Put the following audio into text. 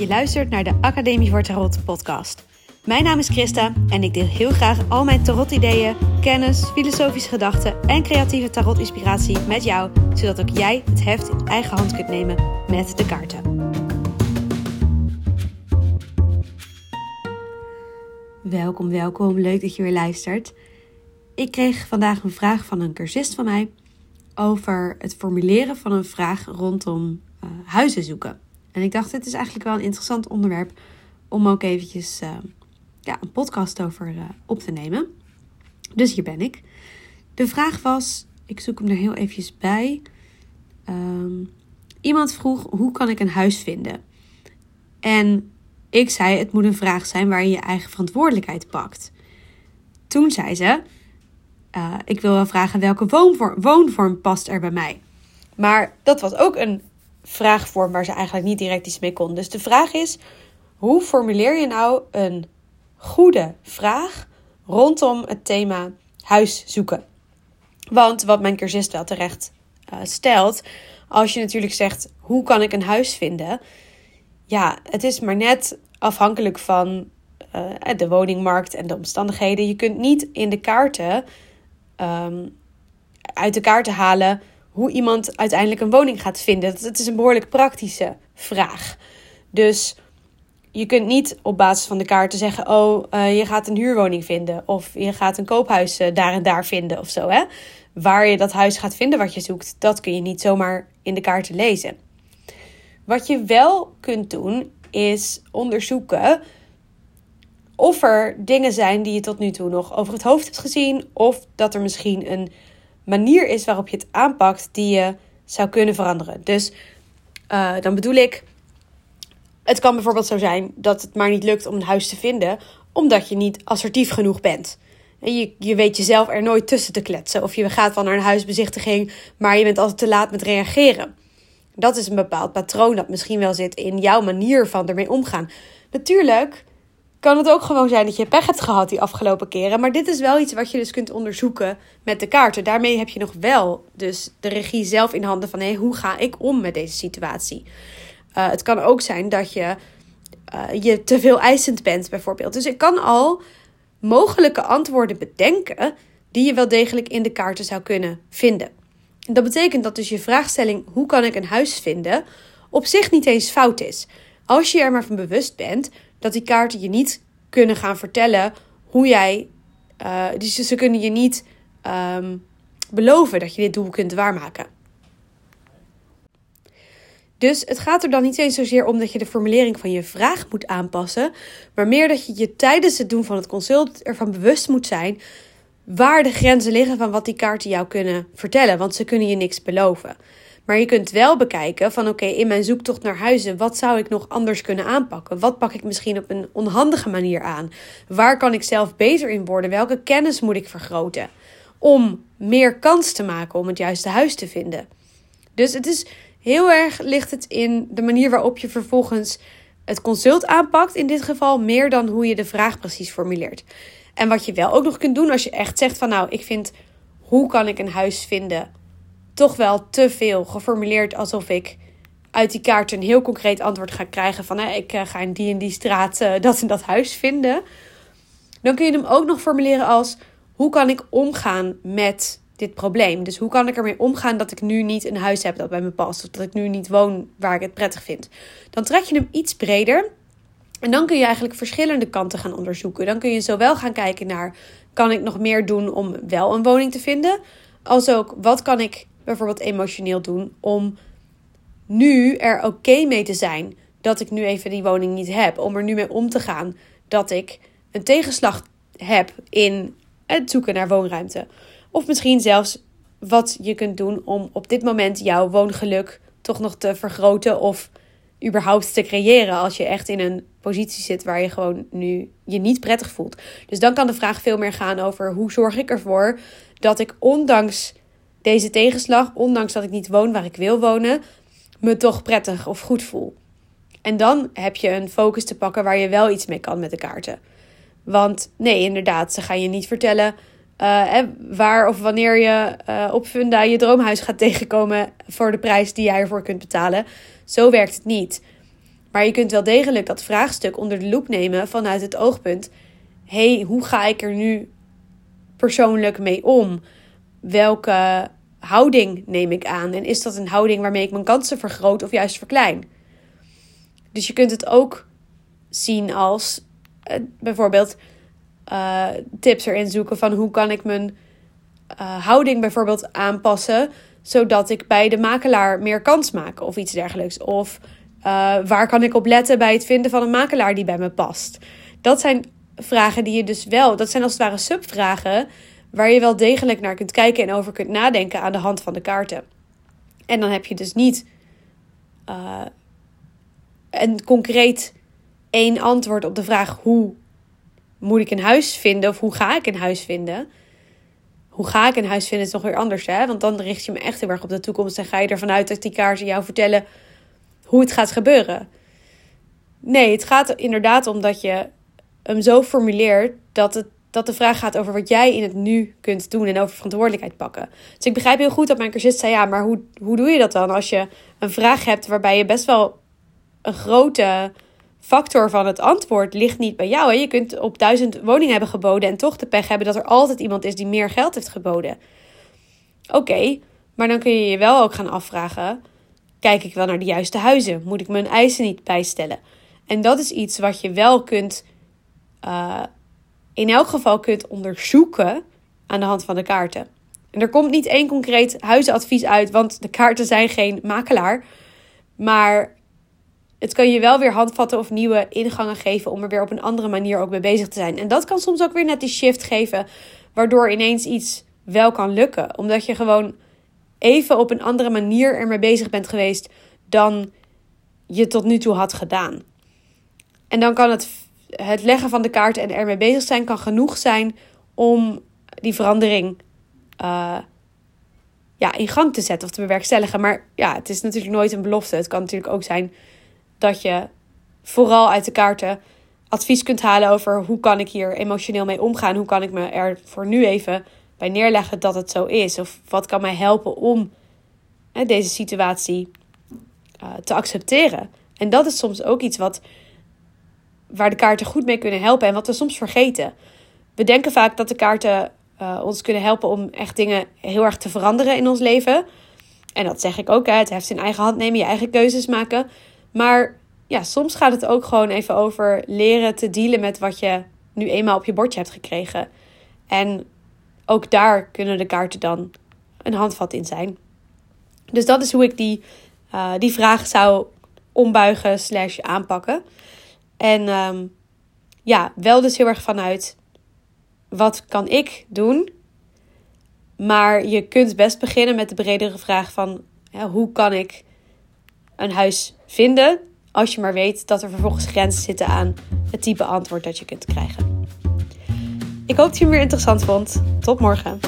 Je luistert naar de Academie voor Tarot podcast. Mijn naam is Christa en ik deel heel graag al mijn tarot-ideeën, kennis, filosofische gedachten en creatieve tarot-inspiratie met jou, zodat ook jij het heft in eigen hand kunt nemen met de kaarten. Welkom, welkom. Leuk dat je weer luistert. Ik kreeg vandaag een vraag van een cursist van mij over het formuleren van een vraag rondom uh, huizen zoeken. En ik dacht, dit is eigenlijk wel een interessant onderwerp om ook eventjes uh, ja, een podcast over uh, op te nemen. Dus hier ben ik. De vraag was, ik zoek hem er heel eventjes bij. Um, iemand vroeg, hoe kan ik een huis vinden? En ik zei, het moet een vraag zijn waar je je eigen verantwoordelijkheid pakt. Toen zei ze, uh, ik wil wel vragen welke woonvorm, woonvorm past er bij mij. Maar dat was ook een vraagvorm waar ze eigenlijk niet direct iets mee kon. Dus de vraag is: hoe formuleer je nou een goede vraag rondom het thema huis zoeken? Want wat mijn cursist wel terecht uh, stelt, als je natuurlijk zegt: hoe kan ik een huis vinden? Ja, het is maar net afhankelijk van uh, de woningmarkt en de omstandigheden. Je kunt niet in de kaarten um, uit de kaarten halen hoe iemand uiteindelijk een woning gaat vinden. Het is een behoorlijk praktische vraag. Dus je kunt niet op basis van de kaarten zeggen: Oh, uh, je gaat een huurwoning vinden. Of je gaat een koophuis uh, daar en daar vinden of zo. Hè? Waar je dat huis gaat vinden wat je zoekt, dat kun je niet zomaar in de kaarten lezen. Wat je wel kunt doen, is onderzoeken of er dingen zijn die je tot nu toe nog over het hoofd hebt gezien. Of dat er misschien een manier is waarop je het aanpakt die je zou kunnen veranderen. Dus uh, dan bedoel ik, het kan bijvoorbeeld zo zijn dat het maar niet lukt om een huis te vinden, omdat je niet assertief genoeg bent. En je, je weet jezelf er nooit tussen te kletsen. Of je gaat wel naar een huisbezichtiging, maar je bent altijd te laat met reageren. Dat is een bepaald patroon dat misschien wel zit in jouw manier van ermee omgaan. Natuurlijk kan het ook gewoon zijn dat je pech hebt gehad die afgelopen keren. Maar dit is wel iets wat je dus kunt onderzoeken met de kaarten. Daarmee heb je nog wel dus de regie zelf in handen van... Hey, hoe ga ik om met deze situatie? Uh, het kan ook zijn dat je uh, je te veel eisend bent bijvoorbeeld. Dus ik kan al mogelijke antwoorden bedenken... die je wel degelijk in de kaarten zou kunnen vinden. Dat betekent dat dus je vraagstelling... hoe kan ik een huis vinden... op zich niet eens fout is. Als je er maar van bewust bent dat die kaarten je niet kunnen gaan vertellen hoe jij. Uh, dus ze kunnen je niet um, beloven dat je dit doel kunt waarmaken. Dus het gaat er dan niet eens zozeer om dat je de formulering van je vraag moet aanpassen, maar meer dat je je tijdens het doen van het consult ervan bewust moet zijn waar de grenzen liggen van wat die kaarten jou kunnen vertellen, want ze kunnen je niks beloven. Maar je kunt wel bekijken van oké, in mijn zoektocht naar huizen, wat zou ik nog anders kunnen aanpakken? Wat pak ik misschien op een onhandige manier aan? Waar kan ik zelf beter in worden? Welke kennis moet ik vergroten? Om meer kans te maken om het juiste huis te vinden. Dus het is heel erg ligt het in de manier waarop je vervolgens het consult aanpakt. In dit geval meer dan hoe je de vraag precies formuleert. En wat je wel ook nog kunt doen als je echt zegt van nou, ik vind hoe kan ik een huis vinden toch wel te veel geformuleerd alsof ik uit die kaart een heel concreet antwoord ga krijgen van ik eh, ga in die en die straat uh, dat en dat huis vinden. Dan kun je hem ook nog formuleren als hoe kan ik omgaan met dit probleem? Dus hoe kan ik ermee omgaan dat ik nu niet een huis heb dat bij me past of dat ik nu niet woon waar ik het prettig vind? Dan trek je hem iets breder en dan kun je eigenlijk verschillende kanten gaan onderzoeken. Dan kun je zowel gaan kijken naar kan ik nog meer doen om wel een woning te vinden, als ook wat kan ik bijvoorbeeld emotioneel doen om nu er oké mee te zijn dat ik nu even die woning niet heb. Om er nu mee om te gaan dat ik een tegenslag heb in het zoeken naar woonruimte. Of misschien zelfs wat je kunt doen om op dit moment jouw woongeluk toch nog te vergroten of überhaupt te creëren als je echt in een positie zit waar je gewoon nu je niet prettig voelt. Dus dan kan de vraag veel meer gaan over hoe zorg ik ervoor dat ik ondanks deze tegenslag, ondanks dat ik niet woon waar ik wil wonen, me toch prettig of goed voel. En dan heb je een focus te pakken waar je wel iets mee kan met de kaarten. Want nee, inderdaad, ze gaan je niet vertellen uh, waar of wanneer je uh, op Funda je droomhuis gaat tegenkomen voor de prijs die jij ervoor kunt betalen. Zo werkt het niet. Maar je kunt wel degelijk dat vraagstuk onder de loep nemen vanuit het oogpunt: hey, hoe ga ik er nu persoonlijk mee om? Welke houding neem ik aan? En is dat een houding waarmee ik mijn kansen vergroot of juist verklein? Dus je kunt het ook zien als uh, bijvoorbeeld uh, tips erin zoeken van hoe kan ik mijn uh, houding bijvoorbeeld aanpassen zodat ik bij de makelaar meer kans maak of iets dergelijks. Of waar kan ik op letten bij het vinden van een makelaar die bij me past? Dat zijn vragen die je dus wel, dat zijn als het ware subvragen waar je wel degelijk naar kunt kijken en over kunt nadenken aan de hand van de kaarten. En dan heb je dus niet uh, een concreet één antwoord op de vraag hoe moet ik een huis vinden of hoe ga ik een huis vinden. Hoe ga ik een huis vinden is nog weer anders, hè? Want dan richt je me echt heel erg op de toekomst en ga je ervan uit dat die kaarten jou vertellen hoe het gaat gebeuren. Nee, het gaat inderdaad om dat je hem zo formuleert dat, het, dat de vraag gaat over wat jij in het nu kunt doen en over verantwoordelijkheid pakken. Dus ik begrijp heel goed dat mijn cursist zei: ja, maar hoe, hoe doe je dat dan als je een vraag hebt waarbij je best wel een grote factor van het antwoord ligt niet bij jou. Hè? Je kunt op duizend woningen hebben geboden en toch de pech hebben dat er altijd iemand is die meer geld heeft geboden. Oké, maar dan kun je je wel ook gaan afvragen: kijk ik wel naar de juiste huizen? Moet ik mijn eisen niet bijstellen? En dat is iets wat je wel kunt uh, in elk geval kunt onderzoeken aan de hand van de kaarten. En er komt niet één concreet huizenadvies uit, want de kaarten zijn geen makelaar. Maar het kan je wel weer handvatten of nieuwe ingangen geven om er weer op een andere manier ook mee bezig te zijn. En dat kan soms ook weer net die shift geven, waardoor ineens iets wel kan lukken. Omdat je gewoon even op een andere manier ermee bezig bent geweest dan je tot nu toe had gedaan. En dan kan het het leggen van de kaarten en ermee bezig zijn kan genoeg zijn om die verandering uh, ja, in gang te zetten of te bewerkstelligen. Maar ja, het is natuurlijk nooit een belofte. Het kan natuurlijk ook zijn dat je vooral uit de kaarten advies kunt halen over hoe kan ik hier emotioneel mee omgaan. Hoe kan ik me er voor nu even bij neerleggen dat het zo is. Of wat kan mij helpen om hè, deze situatie uh, te accepteren. En dat is soms ook iets wat waar de kaarten goed mee kunnen helpen en wat we soms vergeten. We denken vaak dat de kaarten uh, ons kunnen helpen om echt dingen heel erg te veranderen in ons leven. En dat zeg ik ook, hè, het heft in eigen hand nemen, je eigen keuzes maken. Maar ja, soms gaat het ook gewoon even over leren te dealen met wat je nu eenmaal op je bordje hebt gekregen. En ook daar kunnen de kaarten dan een handvat in zijn. Dus dat is hoe ik die, uh, die vraag zou ombuigen slash aanpakken. En um, ja, wel dus heel erg vanuit wat kan ik doen? Maar je kunt best beginnen met de bredere vraag van hoe kan ik een huis vinden? Als je maar weet dat er vervolgens grenzen zitten aan het type antwoord dat je kunt krijgen. Ik hoop dat je hem weer interessant vond. Tot morgen.